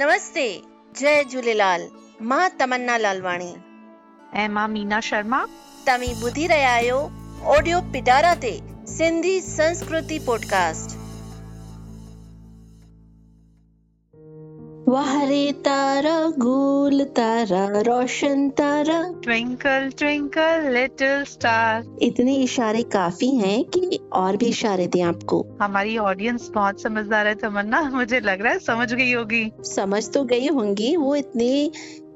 नमस्ते जय झूलेलाल माँ तमन्ना लालवाणी। ऐं माँ मीना शर्मा। तव्हीं ॿुधी रहिया आहियो ऑडियो पिटारा ते सिंधी संस्कृति पॉडकास्ट। वाहरे तारा गोल तारा रोशन तारा। ट्विंकल ट्विंकल लिटिल स्टार इतने इशारे काफ़ी हैं कि और भी इशारे दें आपको। हमारी ऑडियंस बहुत समझदार है तमन्ना। मुझे लग रहा है समझ गई होगी। समझ तो गई होंगी वो इतने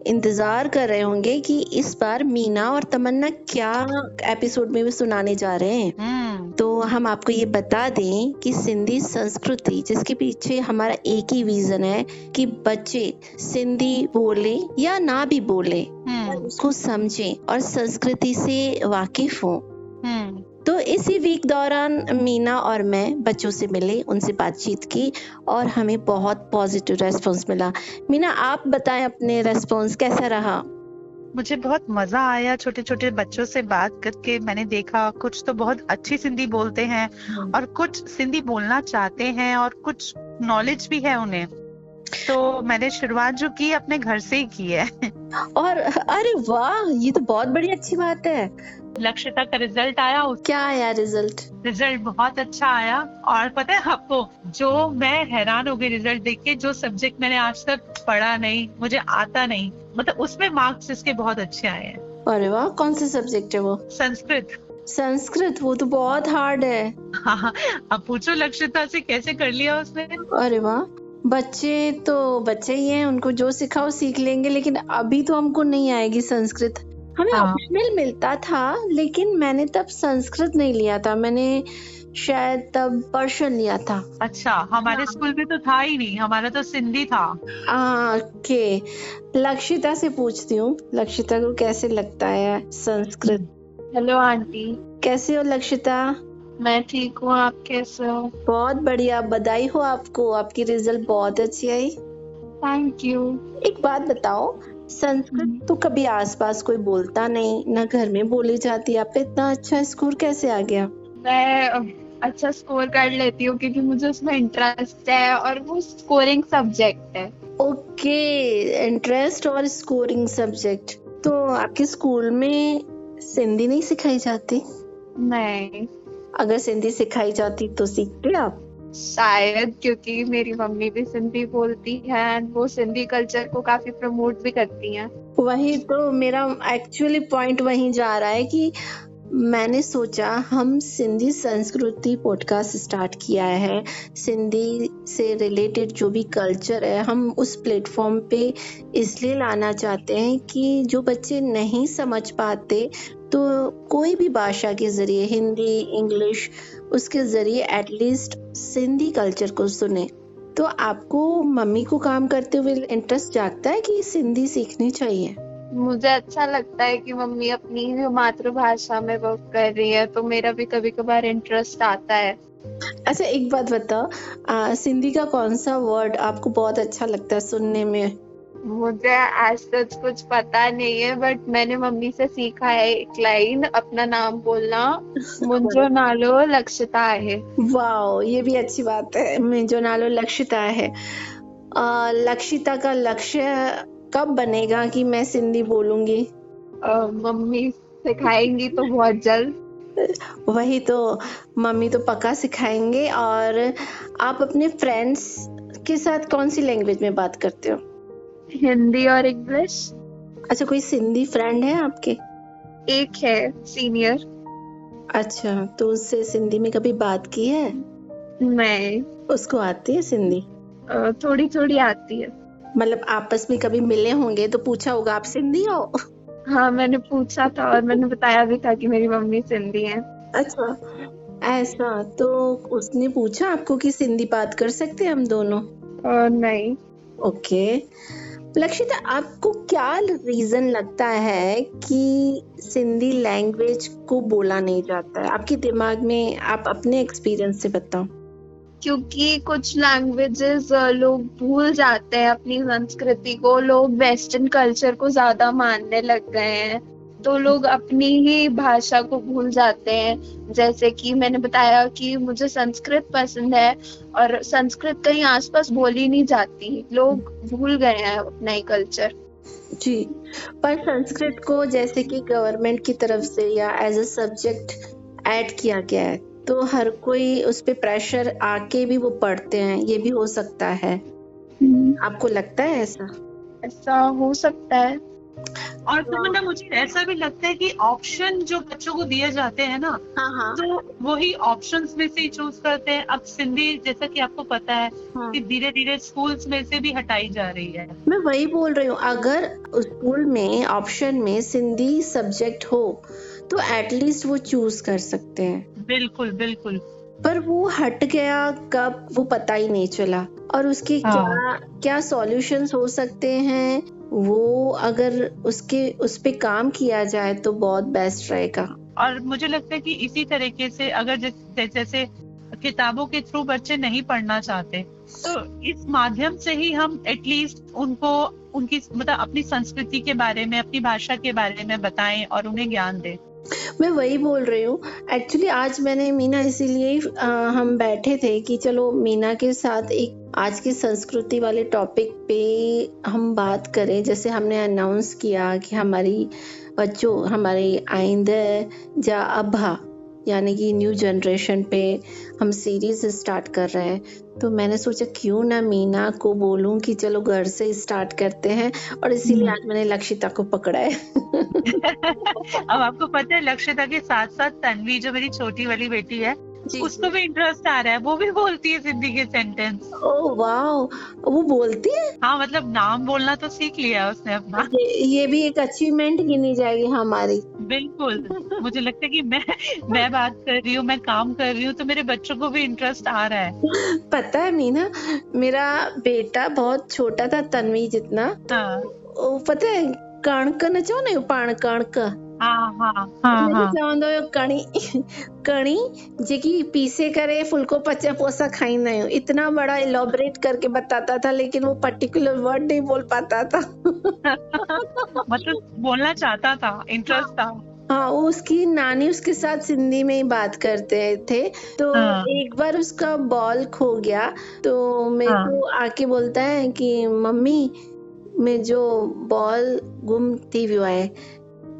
इंतज़ार कर रहे होंगे कि इस बार मीना और तमन्ना क्या एपिसोड में भी सुनाने जा रहे हैं। हम्म। तो हम आपको ये बता दें कि सिंधी संस्कृति जिसके पीछे हमारा एक ही विजन है कि बच्चे सिंधी बोले या ना भी बोले हम्म। उसको समझें और संस्कृति से वाकिफ हों। हम्म। तो इसी वीक दौरान मीना और मैं बच्चों से मिले उनसे बातचीत की और हमें बहुत पॉजिटिव रेस्पॉन्स मिला। मीना आप बताएँ अपने रेस्पॉन्स कैसा रहा? मुझे बहुत मज़ा आया छोटे छोटे बच्चों से बात करके। मैंने देखा कुछ तो बहुत अच्छी सिंधी बोलते हैं और कुछ सिंधी बोलना चाहते हैं और कुछ नॉलेज भी है उन्हें। तो मैंने शुरुआत जो की अपने घर से ही की है। और अरे वाह ये तो बहुत बड़ी अच्छी बात है। लक्ष्यता का रिज़ल्ट आया क्या आया रिज़ल्ट रिज़ल्ट बहुत अच्छा आया। और पता है आपको जो मैं हैरान हो गई रिज़ल्ट देख के जो सब्जेक्ट मैंने आज तक पढ़ा नहीं मुझे आता नहीं मतलब उसमें मार्क्स इसके बहुत अच्छे आए हैं। अरे वाह कौन सा सब्जेक्ट है वो? संस्कृत। संस्कृत वो तो बहुत हार्ड है हाँ अब पूछो लक्ष्यता से कैसे कर लिया उसने। अरे वाह बच्चे तो बच्चे ही हैं उनको जो सिखाओ सीख लेंगे लेकिन अभी तो हमको नहीं आएगी संस्कृत। हमें हाँ। ऑप्शनल मिलता था लेकिन मैंने तब संस्कृत नहीं लिया था। मैंने शायद तब पर्शियन लिया था। अच्छा हमारे स्कूल में तो था ही नहीं हमारा तो सिंधी था। आ, के लक्षिता से पूछती हूँ लक्षिता को कैसे लगता है संस्कृत? Hello aunty. कैसे हो लक्षिता? मैं ठीक हूँ आप कैसे हो? बहुत बढ़िया बधाई हो आपको। आपकी रिज़ल्ट बहुत अच्छी आई। थैंक यू एक बात बताओ संस्कृत तो कभी आसपास कोई बोलता नहीं ना घर में बोली जाती आप इतना अच्छा स्कोर कैसे आ गया? मैं अच्छा स्कोर कर लेती हूँ क्योंकि मुझे उसमें इंटरेस्ट है और वो स्कोरिंग सब्जेक्ट है। ओके इंटरेस्ट और स्कोरिंग सब्जेक्ट तो आपके स्कूल में सिंधी नहीं सिखाई जाती? नहीं। अगर सिंधी सिखाई जाती तो सीखते आप? शायद, क्योंकि मेरी मम्मी भी सिंधी बोलती है एंड वो सिंधी कल्चर को काफ़ी प्रमोट भी करती हैं। वही तो मेरा एक्चुअली पॉइंट वही जा रहा है कि मैंने सोचा हम सिंधी संस्कृति पॉडकास्ट स्टार्ट किया है। सिंधी से रिलेटेड जो भी कल्चर है, हम उस प्लेटफॉर्म पे इसलिए लाना चाहते हैं कि जो बच्चे नहीं समझ पाते तो कोई भी भाषा के ज़रिए, हिंदी, इंग्लिश, उसके ज़रिए एटलीस्ट सिंधी कल्चर को सुने। तो आपको मम्मी को काम करते हुए इंटरेस्ट जागता है कि सिंधी सीखनी चाहिए? मुझे अच्छा लगता है कि मम्मी अपनी जो मातृभाषा में वर्क कर रही है तो मेरा भी कभी कभार इंटरेस्ट आता है। अच्छा एक बात बताओ सिंधी का कौन सा वर्ड आपको बहुत अच्छा लगता है सुनने में? मुझे आज तक कुछ पता नहीं है बट मैंने मम्मी से सीखा है एक लाइन अपना नाम बोलना मुंजो नालो लक्षिता है वाओ ये भी अच्छी बात है मैं जो नालो लक्षिता है लक्षिता का लक्ष्य कब बनेगा कि मैं सिंधी बोलूँगी? मम्मी सिखाएँगी तो बहुत जल्द। वही तो मम्मी तो पक्का सिखाएँगे। और आप अपने फ्रेंड्स के साथ कौन सी लैंग्वेज में बात करते हो? हिंदी और इंग्लिश। अच्छा कोई सिंधी फ्रेंड है आपके? एक है सीनियर अच्छा तो उससे सिंधी में कभी बात की है? नहीं। उसको आती है सिंधी? थोड़ी थोड़ी आती है। मतलब आपस में कभी मिले होंगे तो पूछा होगा आप सिंधी हो? हाँ मैंने पूछा था और मैंने बताया भी था कि मेरी मम्मी सिंधी है। अच्छा ऐसा तो उसने पूछा आपको कि सिंधी बात कर सकते हैं हम दोनों? और नहीं। ओके। लक्षिता आपको क्या रीजन लगता है कि सिंधी लैंग्वेज को बोला नहीं जाता है? आपके दिमाग में आप अपने एक्सपीरियंस से बताओ। क्योंकि कुछ लैंग्वेजेस लोग भूल जाते हैं अपनी संस्कृति को, लोग वेस्टर्न कल्चर को ज़्यादा मानने लग गए हैं। तो लोग अपनी ही भाषा को भूल जाते हैं। जैसे कि मैंने बताया कि मुझे संस्कृत पसंद है और संस्कृत कहीं आसपास बोली नहीं जाती। लोग भूल गए हैं अपना ही कल्चर जी, पर संस्कृत को जैसे कि गवर्नमेंट की तरफ़ से या एज अ सब्जेक्ट ऐड किया गया है। तो हर कोई उस पर प्रेशर आके भी वो पढ़ते हैं ये भी हो सकता है। आपको लगता है ऐसा? ऐसा हो सकता है। और फिर मतलब मुझे ऐसा भी लगता है कि ऑप्शन जो बच्चों को दिए जाते हैं ना हाँ हाँ। तो वही ऑप्शंस में से ही चूज़ करते हैं। अब सिंधी जैसा कि आपको पता है हाँ। कि धीरे धीरे स्कूल्स में से भी हटाई जा रही है। मैं वही बोल रही हूँ अगर स्कूल में ऑप्शन में सिंधी सब्जेक्ट हो तो एटलीस्ट वो चूज़ कर सकते हैं। बिल्कुल बिल्कुल। पर वो हट गया कब वो पता ही नहीं चला। और उसके हाँ। क्या क्या सॉल्यूशंस हो सकते हैं? वो अगर उसके उस पर काम किया जाए तो बहुत बेस्ट रहेगा। और मुझे लगता है कि इसी तरीके से अगर जैसे, जैसे किताबों के थ्रू बच्चे नहीं पढ़ना चाहते तो इस माध्यम से ही हम एटलीस्ट उनको उनकी मतलब अपनी संस्कृति के बारे में अपनी भाषा के बारे में बताएँ और उन्हें ज्ञान दें। मैं वही बोल रही हूँ। एक्चुअली आज मैंने मीना इसीलिए हम बैठे थे कि चलो मीना के साथ एक आज की संस्कृति वाले टॉपिक पे हम बात करें। जैसे हमने अनाउंस किया कि हमारी बच्चों, हमारे आइंद, जा अभा यानी कि न्यू जनरेशन पे हम सीरीज़ स्टार्ट कर रहे हैं। तो मैंने सोचा क्यों ना मीना को बोलूँ कि चलो घर से स्टार्ट करते हैं और इसीलिए आज मैंने लक्षिता को पकड़ा है। अब आपको पता है लक्षिता के साथ साथ तन्वी जो मेरी छोटी वाली बेटी है उसको भी इंटरेस्ट आ रहा है वो भी बोलती है सिंधी के सेंटेंस ओ वाह वो बोलती है? हाँ मतलब नाम बोलना तो सीख लिया उसने अपना। ये, ये भी एक अचीवमेंट गिनी जाएगी हमारी। बिल्कुल मुझे लगता है कि मैं मैं बात कर रही हूँ मैं काम कर रही हूँ तो मेरे बच्चों को भी इंटरेस्ट आ रहा है। पता है मीना मेरा बेटा बहुत छोटा था तन्वी जितना। हाँ। पता है कणक न चओ न पाण कणक। हाँ हाँ हाँ हाँ। चवंदो हुयो कणी कणी जेकी पीसे करे फुल्को पचे पोइ असां खाईंदा आहियूं। इतना बड़ा इलॉबरेट करके बताता था लेकिन वो पर्टिकुलर वर्ड नहीं बोल पाता था। मतलब बोलना चाहता था इंटरेस्ट था। हाँ वो उसकी नानी उसके साथ सिंधी में ही बात करते थे। तो हाँ। एक बार उसका बॉल खो गया तो मेरे हाँ। को आके बोलता है कि मम्मी मुंहिंजो बॉल गुम थी वियो आहे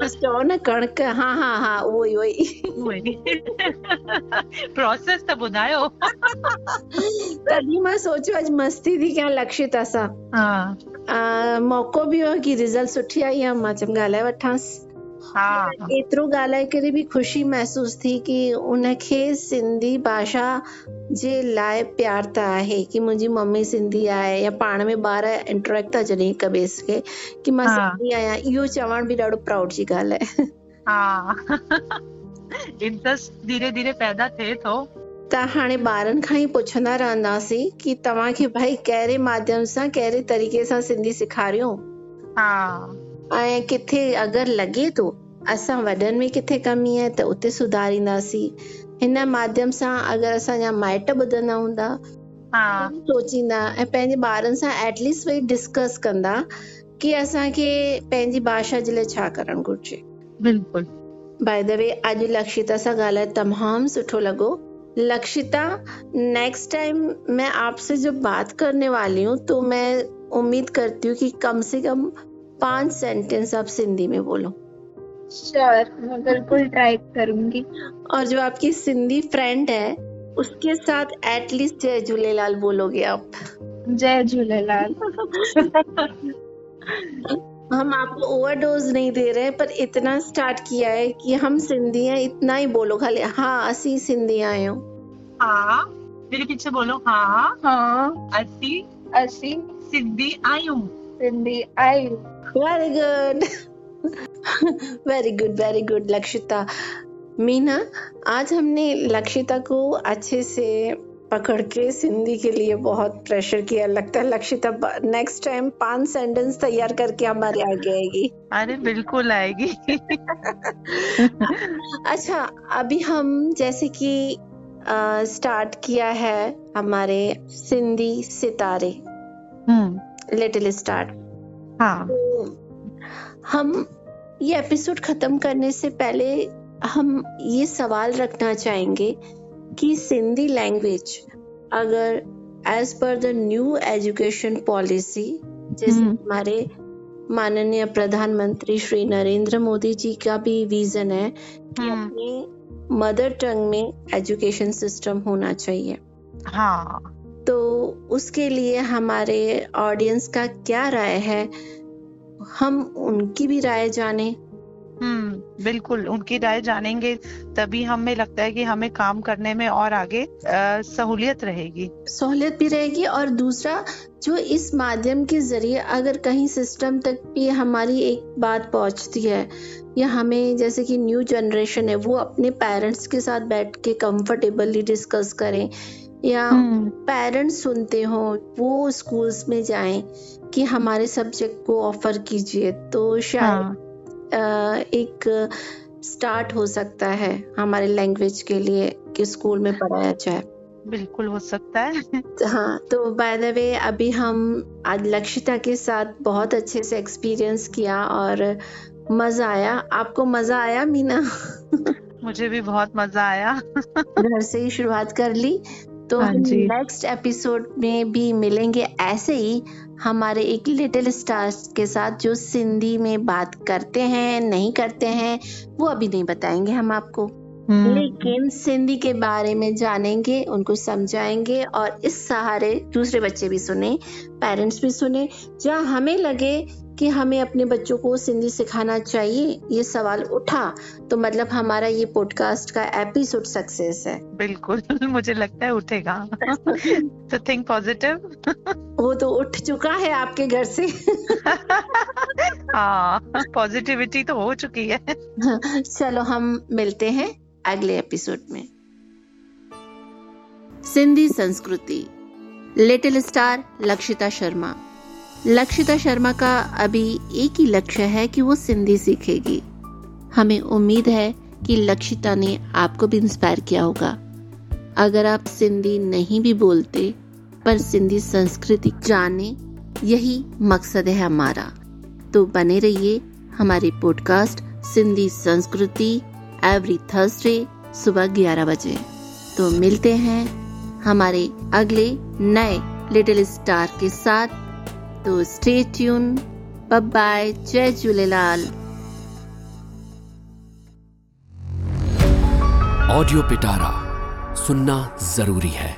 बसि चओ न कणक हा हा हा उहो ई उहो ई प्रोसेस त ॿुधायो. तॾहिं माँ सोचियो अॼु मस्ती थी कयां लक्षिता सां. हा. मौक़ो बि हुयो कि रिज़ल्ट सुठी आई आहे माँ चयमि ॻाल्हाए वठांसि. हा। एतिरो ॻाल्हाए करे बि ख़ुशी महसूस थी कि उनखे सिंधी भाषा जे लाइ प्यार त आहे कि मुंहिंजी मम्मी सिंधी आहे या पाण में ॿार इंटरेक्ट था जॾहिं हिक ॿिए खे कि माँ सिंधी आहियाँ इहो चवण बि ॾाढो प्राउड जी ॻाल्हि आहे। हा। इंटरेस्ट धीरे धीरे पैदा थिए थो। त हाणे ॿारनि खां ई पुछंदा रहंदासीं कि तव्हांखे भाई कहिड़े माध्यम सां कहिड़े तरीक़े सां सिंधी सेखारियो? हा। ऐं किथे अगरि लॻे थो असां वॾनि में किथे कमी आहे त उते सुधारींदासीं। हिन माध्यम सां अगरि असांजा माइट ॿुधंदा हूंदा हा। सोचींदा ऐं पंहिंजे ॿारनि सां एटलीस्ट वेही डिस्कस कंदा कि असांखे पंहिंजी भाषा जे लाइ छा करणु घुरिजे। बिल्कुल। बाय द वे अॼु लक्षिता सां ॻाल्हाए तमामु सुठो लॻो। लक्षिता नेक्स्ट टाइम मैं आपसे जब बात करने वाली हूँ तो मैं उम्मीद करती हूँ कि कम से कम पाँच सेंटेंस आप सिंधी में बोलो। श्योर मैं बिल्कुल ट्राई करूँगी। और जो आपकी सिंधी फ्रेंड है उसके साथ एटलीस्ट जय झूलेलाल बोलोगे आप। जय झूलेलाल। हम आपको ओवरडोज नहीं दे रहे पर इतना स्टार्ट किया है कि हम सिंधी हैं इतना ही बोलो खाली हाँ असी सिंधी आयो हाँ। मेरे पीछे बोलो हाँ। हाँ। असी असी सिंधी सिंधी आयु very good very good very good Lakshita Meena आज हमने लक्षिता को अच्छे से पकड़ के सिंधी के लिए बहुत प्रेशर किया। लगता है लक्षिता नेक्स्ट टाइम पाँच सेंटेंस तैयार करके हमारे आगे आएगी। अरे बिल्कुल आएगी। अच्छा अभी हम जैसे कि स्टार्ट किया है हमारे सिंधी सितारे। लिटिल। स्टार्ट हाँ तो हम ये एपिसोड खत्म करने से पहले हम ये सवाल रखना चाहेंगे कि सिंधी लैंग्वेज अगर as per the new education policy जैसे हम्म। हमारे माननीय प्रधानमंत्री श्री नरेंद्र मोदी जी का भी विजन है कि। अपने मदर टंग में एजुकेशन सिस्टम होना चाहिए हाँ तो उसके लिए हमारे ऑडियंस का क्या राय है? हम उनकी भी राय जाने। हम्म बिल्कुल उनकी राय जानेंगे तभी हमें लगता है कि हमें काम करने में और आगे सहूलियत रहेगी। सहूलियत भी रहेगी और दूसरा जो इस माध्यम के ज़रिए अगर कहीं सिस्टम तक भी हमारी एक बात पहुँचती है या हमें जैसे कि न्यू जनरेशन है वो अपने पेरेंट्स के साथ बैठ के कंफर्टेबली डिस्कस करें या पेरेंट्स हम्म। सुनते हो वो स्कूल्स में जाएँ कि हमारे सब्जेक्ट को ऑफ़र कीजिए तो शायद हाँ. एक स्टार्ट हो सकता है हमारे लैंग्वेज के लिए कि स्कूल में पढ़ाया जाए। बिल्कुल हो सकता है। हाँ तो बाय द वे अभी हम आज लक्षिता के साथ बहुत अच्छे से एक्सपीरियंस किया और मज़ा आया। आपको मज़ा आया मीना? मुझे भी बहुत मज़ा आया। घर से ही शुरुआत कर ली। तो हाँ नेक्स्ट एपिसोड में भी मिलेंगे ऐसे ही हमारे एक लिटिल स्टार्स के साथ जो सिंधी में बात करते हैं नहीं करते हैं वो अभी नहीं बताएँगे हम आपको हम्म। लेकिन सिंधी के बारे में जानेंगे उनको समझाएँगे और इस सहारे दूसरे बच्चे भी सुने पेरेंट्स भी सुने जहाँ हमें लगे कि हमें अपने बच्चों को सिंधी सिखाना चाहिए ये सवाल उठा तो मतलब हमारा ये पॉडकास्ट का एपिसोड सक्सेस है। बिल्कुल मुझे लगता है उठेगा। तो थिंक पॉजिटिव वो तो उठ चुका है आपके घर से। हाँ पॉजिटिविटी तो हो चुकी है। चलो हम मिलते हैं अगले एपिसोड में। सिंधी संस्कृति लिटिल स्टार लक्षिता शर्मा। लक्षिता शर्मा का अभी एक ही लक्ष्य है कि वो सिंधी सीखेगी। हमें उम्मीद है कि लक्षिता ने आपको भी इंस्पायर किया होगा। अगर आप सिंधी नहीं भी बोलते, पर सिंधी संस्कृति जाने, यही मकसद है हमारा। तो बने रहिए हमारे पॉडकास्ट सिंधी संस्कृति एवरी थर्सडे सुबह 11 बजे। तो मिलते हैं हमारे अगले नए लिटिल स्टार के साथ। तो स्टे ट्यून बाय जय झूलेलाल ऑडियो पिटारा सुनना ज़रूरी है